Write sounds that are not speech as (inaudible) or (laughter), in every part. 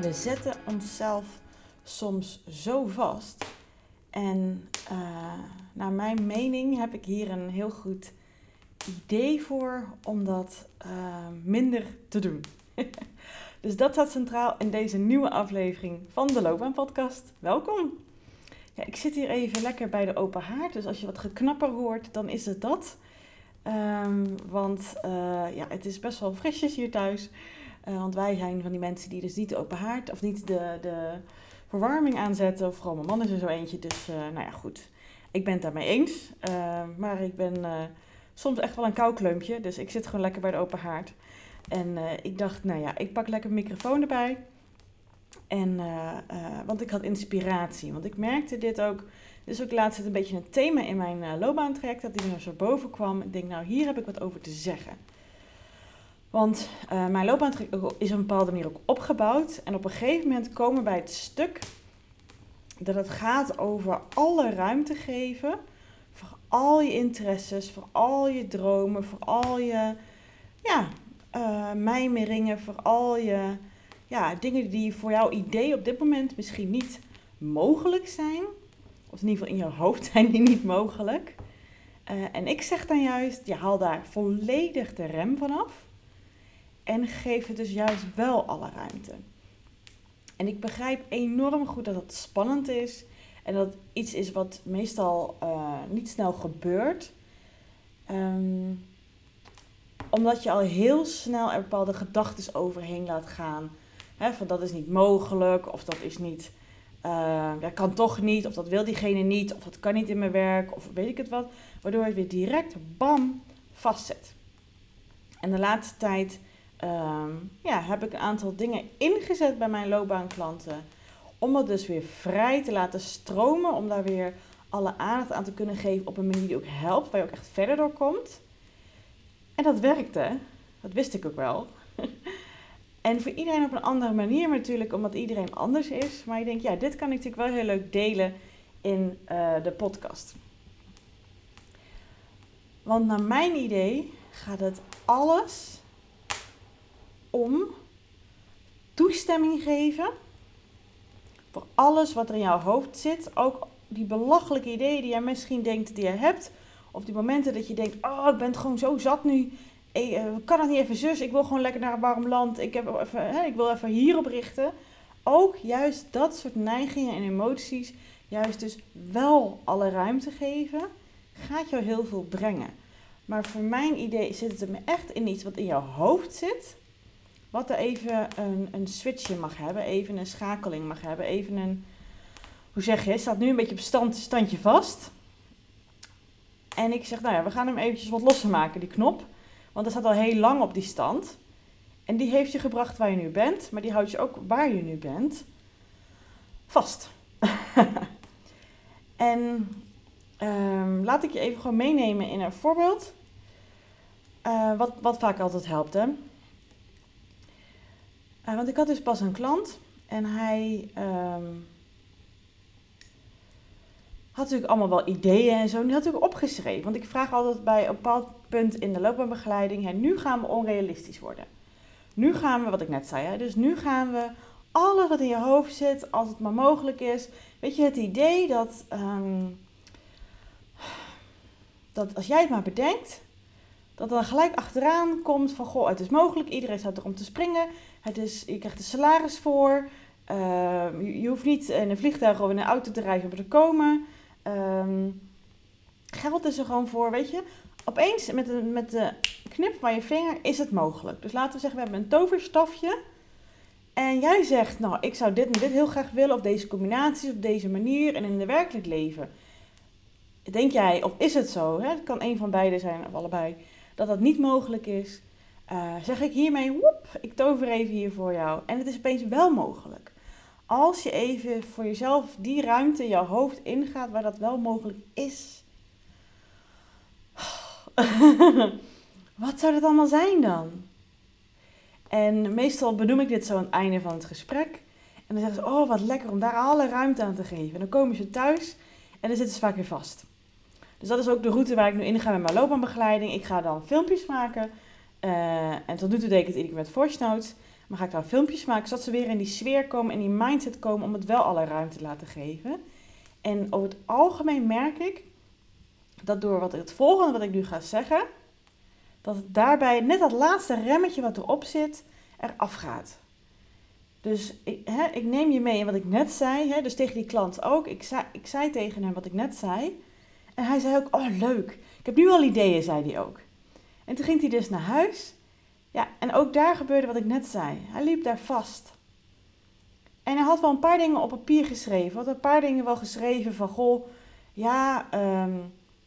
we zetten onszelf soms zo vast. En uh, naar mijn mening heb ik hier een heel goed idee voor om dat uh, minder te doen. (laughs) dus dat staat centraal in deze nieuwe aflevering van de Loopbaan Podcast. Welkom! Ja, ik zit hier even lekker bij de open haard, dus als je wat geknapper hoort, dan is het dat. Um, want uh, ja, het is best wel frisjes hier thuis. Uh, want wij zijn van die mensen die dus niet de open haard of niet de, de verwarming aanzetten. Vooral mijn man is er zo eentje. Dus uh, nou ja, goed. Ik ben het daarmee eens. Uh, maar ik ben soms echt wel een kouklumpje. Dus ik zit gewoon lekker bij de open haard. En ik dacht, nou ja, ik pak lekker een microfoon erbij. En, want ik had inspiratie. Want ik merkte dit ook. Dus ook laatst een beetje een thema in mijn loopbaantraject. Dat die er zo boven kwam. Ik denk, nou, hier heb ik wat over te zeggen. Want uh, mijn loopbaan is op een bepaalde manier ook opgebouwd. En op een gegeven moment komen we bij het stuk dat het gaat over alle ruimte geven. Voor al je interesses, voor al je dromen, voor al je ja, uh, mijmeringen, voor al je ja, dingen die voor jouw idee op dit moment misschien niet mogelijk zijn. Of in ieder geval in je hoofd (laughs) zijn die niet mogelijk. Uh, en ik zeg dan juist, je haal daar volledig de rem vanaf. En geef het dus juist wel alle ruimte. En ik begrijp enorm goed dat het spannend is. En dat iets is wat meestal uh, niet snel gebeurt. Um, omdat je al heel snel er bepaalde gedachten overheen laat gaan. Van dat is niet mogelijk, of dat is niet, uh, dat kan toch niet, of dat wil diegene niet, of dat kan niet in mijn werk, of weet ik het wat. Waardoor je weer direct, bam, vastzet. En de laatste tijd um, ja, heb ik een aantal dingen ingezet bij mijn loopbaanklanten. Om het dus weer vrij te laten stromen. Om daar weer alle aandacht aan te kunnen geven op een manier die ook helpt. Waar je ook echt verder door komt. En dat werkte. Dat wist ik ook wel. (laughs) en voor iedereen op een andere manier natuurlijk. Omdat iedereen anders is. Maar ik denk, ja, dit kan ik natuurlijk wel heel leuk delen in uh, de podcast. Want naar mijn idee gaat het alles om toestemming geven voor alles wat er in jouw hoofd zit. Ook die belachelijke ideeën die jij misschien denkt die je hebt. Of die momenten dat je denkt, oh ik ben gewoon zo zat nu. Ik eh, kan het niet even zus, ik wil gewoon lekker naar een warm land. Ik, heb even, hè, ik wil even hierop richten. Ook juist dat soort neigingen en emoties, juist dus wel alle ruimte geven, gaat jou heel veel brengen. Maar voor mijn idee zit het er echt in iets wat in jouw hoofd zit wat er even een, een switchje mag hebben, even een schakeling mag hebben, even een, hoe zeg je, staat nu een beetje op stand, standje vast. En ik zeg, nou ja, we gaan hem eventjes wat losser maken, die knop. Want hij staat al heel lang op die stand. En die heeft je gebracht waar je nu bent, maar die houdt je ook waar je nu bent vast. (laughs) en um, laat ik je even gewoon meenemen in een voorbeeld. Uh, wat, wat vaak altijd helpt. Hè? Uh, want ik had dus pas een klant en hij um, had natuurlijk allemaal wel ideeën en zo. Die had ook opgeschreven. Want ik vraag altijd bij een bepaald punt in de loopbaanbegeleiding: hè, nu gaan we onrealistisch worden. Nu gaan we, wat ik net zei, hè, dus nu gaan we alles wat in je hoofd zit, als het maar mogelijk is. Weet je, het idee dat, um, dat als jij het maar bedenkt, dat dan gelijk achteraan komt van, goh, het is mogelijk, iedereen staat er om te springen. Het is, je krijgt er salaris voor. Uh, je, hoeft niet in een vliegtuig of in een auto te reizen om er te komen. Um, geld is er gewoon voor, weet je. Opeens met de, met de knip van je vinger is het mogelijk. Dus laten we zeggen, we hebben een toverstafje. En jij zegt, nou, ik zou dit en dit heel graag willen. Of deze combinaties, op deze manier. En in het werkelijk leven. Denk jij, of is het zo? Hè? Het kan een van beide zijn, of allebei. Dat dat niet mogelijk is. Uh, zeg ik hiermee, woep, ik tover even hier voor jou. En het is opeens wel mogelijk. Als je even voor jezelf die ruimte in jouw hoofd ingaat waar dat wel mogelijk is. (laughs) Wat zou dat allemaal zijn dan? En meestal benoem ik dit zo aan het einde van het gesprek. En dan zeggen ze, oh wat lekker om daar alle ruimte aan te geven. En dan komen ze thuis en dan zitten ze vaak weer vast. Dus dat is ook de route waar ik nu in ga met mijn loopbaanbegeleiding. Ik ga dan filmpjes maken uh, en tot nu toe deed ik het iedere keer met voice notes. Maar ga ik dan filmpjes maken, zodat ze weer in die sfeer komen, in die mindset komen om het wel alle ruimte te laten geven. En over het algemeen merk ik dat door wat het volgende wat ik nu ga zeggen, dat het daarbij net dat laatste remmetje wat erop zit, eraf gaat. Dus ik, hè, ik neem je mee in wat ik net zei. Hè, dus tegen die klant ook. Ik zei, ik zei tegen hem wat ik net zei. En hij zei ook, oh leuk. Ik heb nu al ideeën, zei hij ook. En toen ging hij dus naar huis. Ja, en ook daar gebeurde wat ik net zei. Hij liep daar vast. En hij had wel een paar dingen op papier geschreven. Had een paar dingen wel geschreven van, goh, ja, ehm,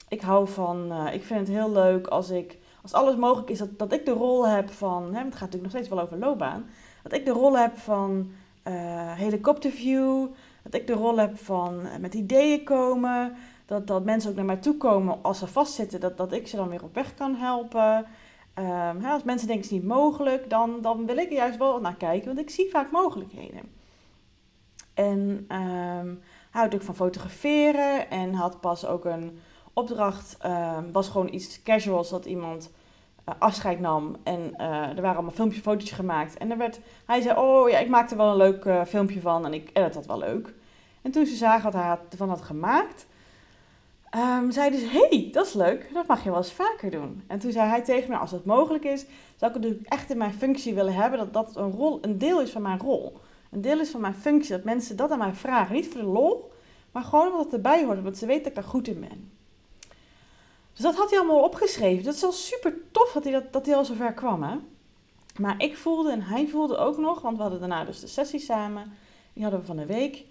ik hou van, uh, ik vind het heel leuk als ik, als alles mogelijk is, dat, dat ik de rol heb van, hè, het gaat natuurlijk nog steeds wel over loopbaan, dat ik de rol heb van uh, helikopterview, dat ik de rol heb van uh, met ideeën komen, dat, dat mensen ook naar mij toe komen als ze vastzitten, dat, dat ik ze dan weer op weg kan helpen. Um, hè, als mensen denken het is niet mogelijk, dan, dan wil ik er juist wel naar kijken, want ik zie vaak mogelijkheden. En um, hij houdt ook van fotograferen en had pas ook een opdracht, um, was gewoon iets casuals dat iemand uh, afscheid nam. En uh, er waren allemaal filmpjes, fotootjes gemaakt. En er werd, hij zei, oh ja, ik maakte wel een leuk uh, filmpje van en ik edit dat wel leuk. En toen ze zagen wat hij ervan had gemaakt, um, zeiden ze, hey, dat is leuk, dat mag je wel eens vaker doen. En toen zei hij tegen me, als dat mogelijk is, zou ik het echt in mijn functie willen hebben, dat dat een, rol, een deel is van mijn rol. Een deel is van mijn functie, dat mensen dat aan mij vragen. Niet voor de lol, maar gewoon omdat het erbij hoort, omdat ze weten dat ik daar goed in ben. Dus dat had hij allemaal opgeschreven. Dat is al super tof dat hij, dat, dat hij al zover kwam. Hè? Maar ik voelde en hij voelde ook nog, want we hadden daarna dus de sessie samen, die hadden we van de week,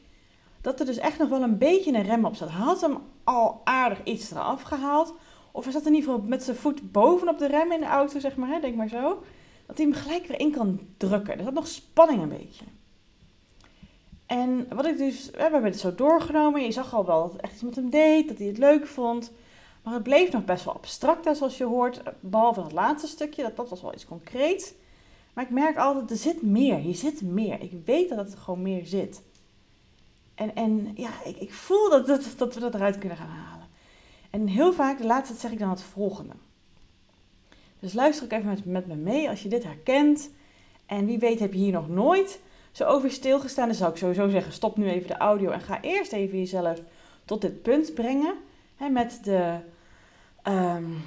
dat er dus echt nog wel een beetje een rem op zat. Hij had hem al aardig iets eraf gehaald. Of hij zat in ieder geval met zijn voet bovenop de rem in de auto, zeg maar, hè, denk maar zo. Dat hij hem gelijk weer in kan drukken. Er zat nog spanning een beetje. En wat ik dus, we hebben het zo doorgenomen. Je zag al wel dat het echt iets met hem deed, dat hij het leuk vond. Maar het bleef nog best wel abstract, zoals je hoort. Behalve het laatste stukje, dat, dat was wel iets concreets. Maar ik merk altijd, er zit meer. Hier zit meer. Ik weet dat het er gewoon meer zit. En, en ja, ik, ik voel dat, dat, dat we dat eruit kunnen gaan halen. En heel vaak, de laatste zeg ik dan het volgende. Dus luister ook even met, met me mee als je dit herkent. En wie weet heb je hier nog nooit zo over stilgestaan. Dan zou ik sowieso zeggen, stop nu even de audio en ga eerst even jezelf tot dit punt brengen. Met de, um,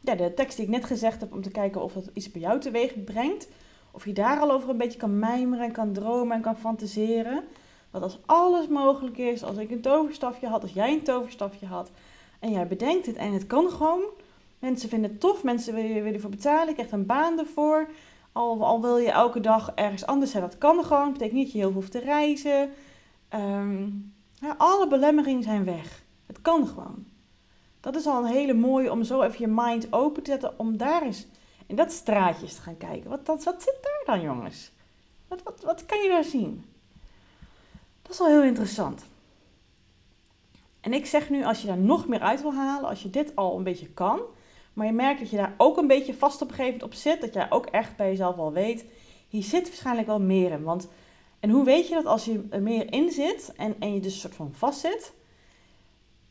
ja, de tekst die ik net gezegd heb, om te kijken of dat iets bij jou teweeg brengt. Of je daar al over een beetje kan mijmeren en kan dromen en kan fantaseren. Dat als alles mogelijk is, als ik een toverstafje had, als jij een toverstafje had, en jij bedenkt het en het kan gewoon. Mensen vinden het tof, mensen willen, ervoor betalen, je krijgt een baan ervoor. Al, al wil je elke dag ergens anders zijn, dat kan gewoon. Dat betekent niet dat je heel veel hoeft te reizen. Um, ja, alle belemmeringen zijn weg. Het kan gewoon. Dat is al een hele mooie om zo even je mind open te zetten. Om daar eens in dat straatje te gaan kijken. Wat, wat, wat zit daar dan, jongens? Wat, wat, wat kan je daar zien? Dat is wel heel interessant. En ik zeg nu, als je daar nog meer uit wil halen, als je dit al een beetje kan, maar je merkt dat je daar ook een beetje vast op een gegeven moment op zit, dat jij ook echt bij jezelf al weet, hier zit waarschijnlijk wel meer in. Want, en hoe weet je dat als je er meer in zit en, en je dus een soort van vast zit,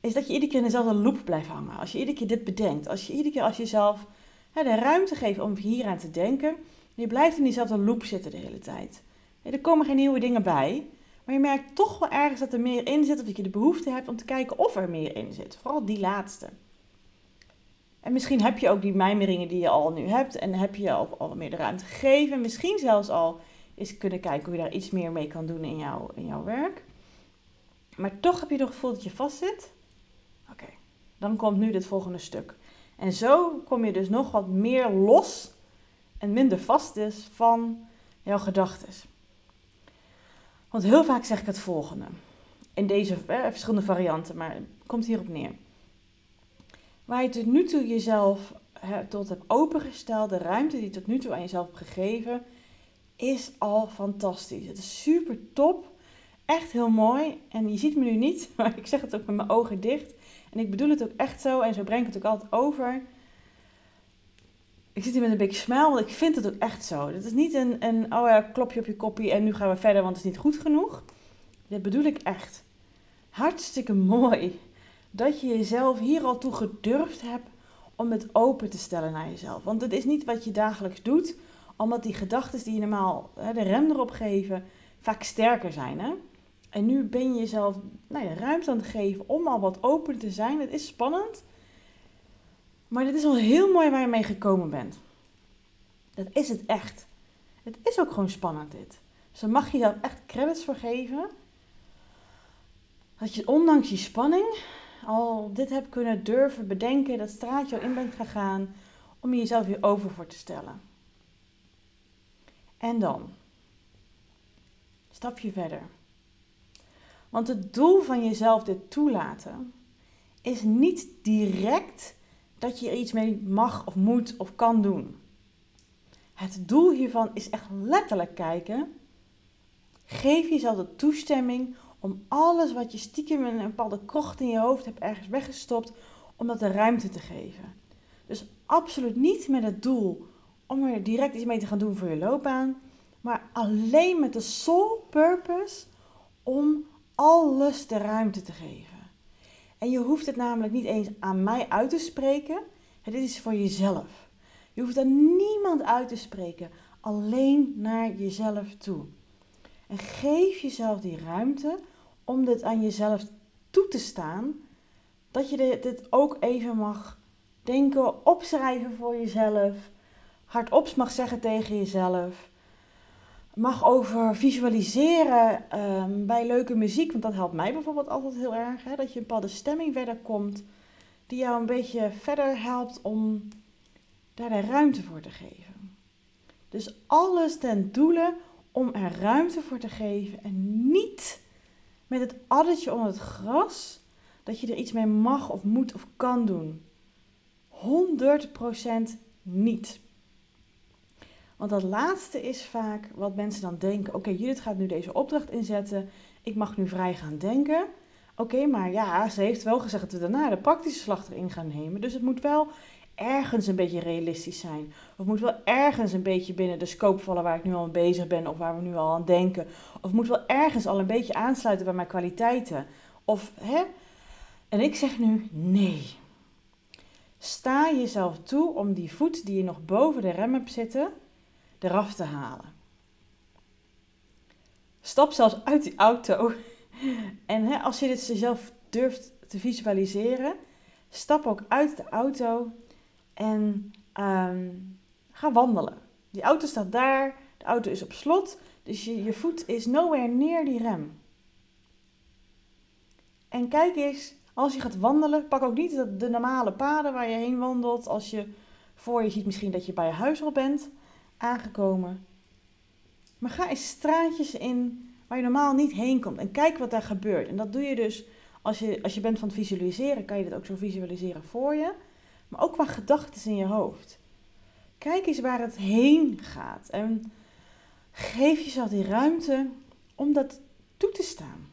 is dat je iedere keer in dezelfde loop blijft hangen. Als je iedere keer dit bedenkt, als je iedere keer als jezelf hè, de ruimte geeft om hier aan te denken, je blijft in diezelfde loop zitten de hele tijd. er komen geen nieuwe dingen bij, maar je merkt toch wel ergens dat er meer in zit, of dat je de behoefte hebt om te kijken of er meer in zit. Vooral die laatste. En misschien heb je ook die mijmeringen die je al nu hebt en heb je al, al meer de ruimte gegeven. Misschien zelfs al eens kunnen kijken hoe je daar iets meer mee kan doen in, jou, in jouw werk. Maar toch heb je het gevoel dat je vastzit. Oké, dan komt nu dit volgende stuk. En zo kom je dus nog wat meer los en minder vast is van jouw gedachten. Want heel vaak zeg ik het volgende. In deze eh, verschillende varianten, maar het komt hierop neer. Waar je tot nu toe jezelf he, tot hebt opengesteld, de ruimte die je tot nu toe aan jezelf hebt gegeven, is al fantastisch. Het is super top. Echt heel mooi. En je ziet me nu niet, (laughs) maar ik zeg het ook met mijn ogen dicht. En ik bedoel het ook echt zo en zo breng ik het ook altijd over. Ik zit hier met een beetje smile, want ik vind het ook echt zo. Het is niet een, een oh ja, klopje op je koppie en nu gaan we verder, want het is niet goed genoeg. Dit bedoel ik echt. Hartstikke (laughs) mooi dat je jezelf hier al toe gedurfd hebt om het open te stellen naar jezelf. Want het is niet wat je dagelijks doet Omdat die gedachten die je normaal hè, de rem erop geven, vaak sterker zijn. Hè? En nu ben je jezelf nou ja, ruimte aan het geven om al wat open te zijn. Het is spannend. Maar dit is al heel mooi waar je mee gekomen bent. Dat is het echt. Het is ook gewoon spannend dit. Dus daar mag je jezelf echt credits voor geven. Dat je ondanks die spanning al dit hebt kunnen durven bedenken, dat straatje al in bent gegaan om jezelf weer over voor te stellen. En dan, stapje verder. Want het doel van jezelf dit toelaten is niet direct dat je er iets mee mag of moet of kan doen. Het doel hiervan is echt letterlijk kijken. Geef jezelf de toestemming om alles wat je stiekem in een bepaalde krocht in je hoofd hebt ergens weggestopt, om dat de ruimte te geven. Dus absoluut niet met het doel om er direct iets mee te gaan doen voor je loopbaan, maar alleen met de sole purpose om alles de ruimte te geven. En je hoeft het namelijk niet eens aan mij uit te spreken. Het is voor jezelf. Je hoeft aan niemand uit te spreken, alleen naar jezelf toe. En geef jezelf die ruimte om dit aan jezelf toe te staan. Dat je dit ook even mag denken, opschrijven voor jezelf. Hardop mag zeggen tegen jezelf. Mag over visualiseren ehm, bij leuke muziek. Want dat helpt mij bijvoorbeeld altijd heel erg. Hè? Dat je een bepaalde stemming verder komt. Die jou een beetje verder helpt om daar de ruimte voor te geven. Dus alles ten doele om er ruimte voor te geven en niet met het addertje onder het gras dat je er iets mee mag of moet of kan doen. 100% niet. Want dat laatste is vaak wat mensen dan denken: oké, Judith gaat nu deze opdracht inzetten. Ik mag nu vrij gaan denken. Oké, maar ja, ze heeft wel gezegd dat we daarna de praktische slag erin gaan nemen. Dus het moet wel ergens een beetje realistisch zijn. Of moet wel ergens een beetje binnen de scope vallen waar ik nu al bezig ben of waar we nu al aan denken. Of moet wel ergens al een beetje aansluiten bij mijn kwaliteiten. Of hè? En ik zeg nu nee. Sta jezelf toe om die voet die je nog boven de rem hebt zitten, eraf te halen. Stap zelfs uit die auto. (laughs) En hè, als je dit zelf durft te visualiseren, stap ook uit de auto en ehm, ga wandelen. Die auto staat daar, de auto is op slot, dus je, je voet is nowhere neer die rem. En kijk eens, als je gaat wandelen, pak ook niet de, de normale paden waar je heen wandelt. Als je voor je ziet misschien dat je bij je huis al bent aangekomen. Maar ga eens straatjes in waar je normaal niet heen komt en kijk wat daar gebeurt. En dat doe je dus als je, als je bent van het visualiseren, kan je dit ook zo visualiseren voor je maar ook qua gedachten in je hoofd. Kijk eens waar het heen gaat en geef jezelf die ruimte om dat toe te staan.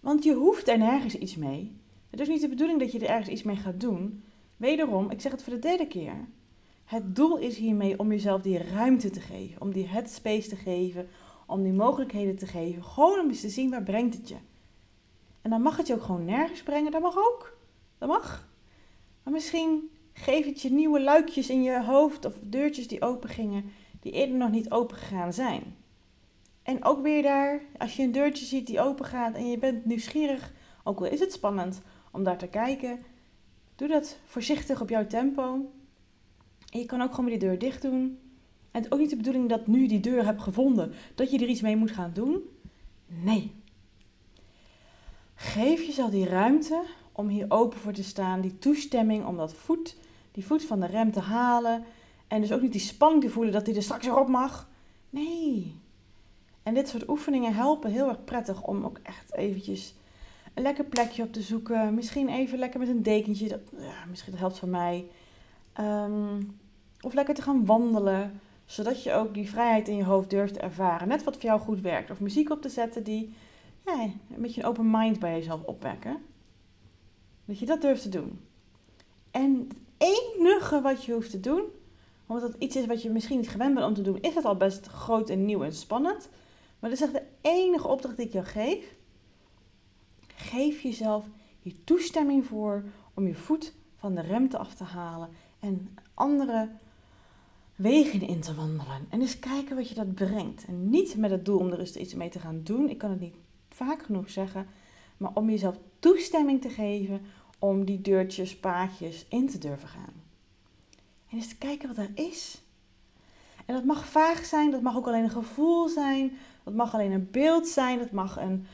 Want je hoeft er nergens iets mee. Het is niet de bedoeling dat je er ergens iets mee gaat doen. Wederom, ik zeg het voor de derde keer. Het doel is hiermee om jezelf die ruimte te geven, om die headspace te geven, om die mogelijkheden te geven. Gewoon om eens te zien waar brengt het je. En dan mag het je ook gewoon nergens brengen, dat mag ook. Dat mag. Maar misschien geeft het je nieuwe luikjes in je hoofd of deurtjes die open gingen, die eerder nog niet open gegaan zijn. En ook weer daar, als je een deurtje ziet die open gaat en je bent nieuwsgierig, ook al is het spannend om daar te kijken, doe dat voorzichtig op jouw tempo. Je kan ook gewoon weer die deur dicht doen. En het is ook niet de bedoeling dat nu die deur hebt gevonden, dat je er iets mee moet gaan doen. Nee. Geef jezelf die ruimte om hier open voor te staan. Die toestemming om dat voet, die voet van de rem te halen. En dus ook niet die spanning te voelen dat hij er straks erop mag. Nee. En dit soort oefeningen helpen heel erg prettig om ook echt eventjes een lekker plekje op te zoeken. Misschien even lekker met een dekentje. Dat, ja, misschien dat helpt van mij. Ehm, of lekker te gaan wandelen. Zodat je ook die vrijheid in je hoofd durft te ervaren. Net wat voor jou goed werkt. Of muziek op te zetten die een beetje een open mind bij jezelf opwekken. Dat je dat durft te doen. En het enige wat je hoeft te doen, omdat het iets is wat je misschien niet gewend bent om te doen, is het al best groot en nieuw en spannend. Maar dat is echt de enige opdracht die ik jou geef. Geef jezelf hier toestemming voor om je voet van de remte af te halen en andere wegen in te wandelen. En eens kijken wat je dat brengt. En niet met het doel om er eens iets mee te gaan doen. Ik kan het niet vaak genoeg zeggen. Maar om jezelf toestemming te geven om die deurtjes, paadjes in te durven gaan. En eens te kijken wat er is. En dat mag vaag zijn, dat mag ook alleen een gevoel zijn, dat mag alleen een beeld zijn, dat mag een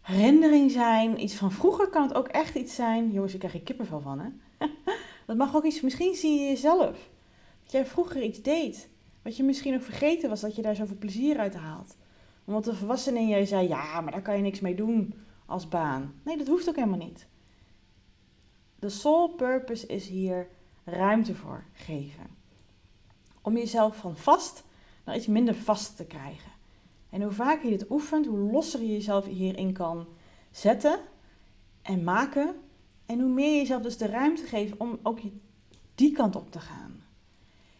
herinnering zijn. Iets van vroeger kan het ook echt iets zijn. Jongens, ik krijg hier kippenvel van, hè? (laughs) dat mag ook iets, misschien zie je jezelf. Dat jij vroeger iets deed, wat je misschien ook vergeten was, dat je daar zoveel plezier uit haalt. Omdat de volwassene in jij zei, ja, maar daar kan je niks mee doen als baan. Nee, dat hoeft ook helemaal niet. De soul purpose is hier ruimte voor geven. Om jezelf van vast naar iets minder vast te krijgen. En hoe vaker je dit oefent, hoe losser je jezelf hierin kan zetten en maken. En hoe meer je jezelf dus de ruimte geeft om ook die kant op te gaan.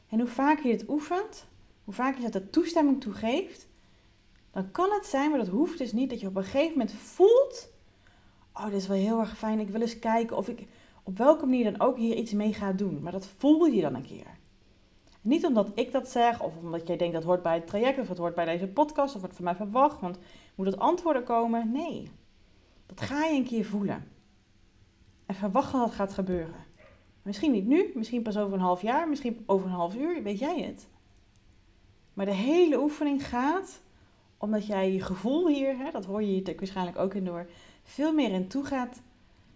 En hoe vaker je dit oefent, hoe vaker je dat toestemming toe geeft, dan kan het zijn, maar dat hoeft dus niet, dat je op een gegeven moment voelt: Oh, dit is wel heel erg fijn. Ik wil eens kijken of ik op welke manier dan ook hier iets mee ga doen. Maar dat voel je dan een keer. Niet omdat ik dat zeg, of omdat jij denkt dat hoort bij het traject, of het hoort bij deze podcast, of wordt van mij verwacht, want moet het antwoorden komen? Nee. Dat ga je een keer voelen. En verwacht dat het gaat gebeuren. Misschien niet nu, misschien pas over een half jaar, misschien over een half uur, weet jij het. Maar de hele oefening gaat omdat jij je gevoel hier, hè, dat hoor je hier waarschijnlijk ook in door, veel meer in toe gaat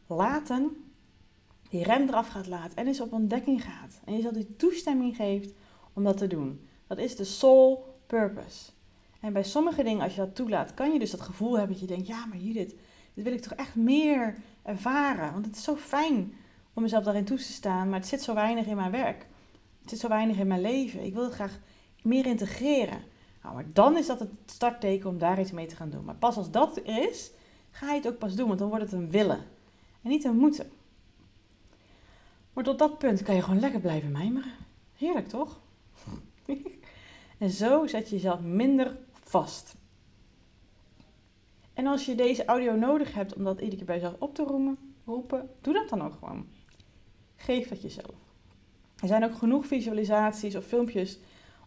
laten, die rem eraf gaat laten en eens op ontdekking gaat. En je die toestemming geeft om dat te doen. Dat is de soul purpose. En bij sommige dingen, als je dat toelaat, kan je dus dat gevoel hebben dat je denkt, ja, maar Judith, dit wil ik toch echt meer ervaren. Want het is zo fijn om mezelf daarin toe te staan, maar het zit zo weinig in mijn werk. Het zit zo weinig in mijn leven. Ik wil het graag meer integreren. Nou, maar dan is dat het startteken om daar iets mee te gaan doen. Maar pas als dat is, ga je het ook pas doen, want dan wordt het een willen en niet een moeten. Maar tot dat punt kan je gewoon lekker blijven mijmeren. Heerlijk toch? (laughs) en zo zet je jezelf minder vast. En als je deze audio nodig hebt om dat iedere keer bij jezelf op te roepen, roepen, doe dat dan ook gewoon. Geef dat jezelf. Er zijn ook genoeg visualisaties of filmpjes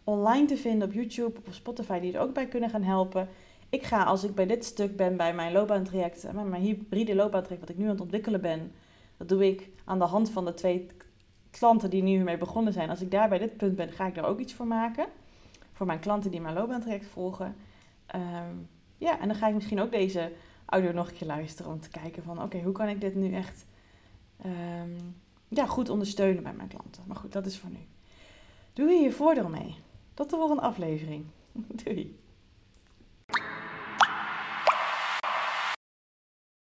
online te vinden op YouTube of Spotify die er ook bij kunnen gaan helpen. Ik ga als ik bij dit stuk ben bij mijn loopbaantraject, eh, mijn hybride loopbaantraject wat ik nu aan het ontwikkelen ben, dat doe ik aan de hand van de twee klanten die nu mee begonnen zijn. Als ik daar bij dit punt ben, ga ik er ook iets voor maken. Voor mijn klanten die mijn loopbaantraject volgen. Ehm, ja, en dan ga ik misschien ook deze audio nog een keer luisteren om te kijken van oké, hoe kan ik dit nu echt ehm, ja, goed ondersteunen bij mijn klanten. Maar goed, dat is voor nu. Doe hier je voordeel mee. Tot de volgende aflevering. (laughs) Doei.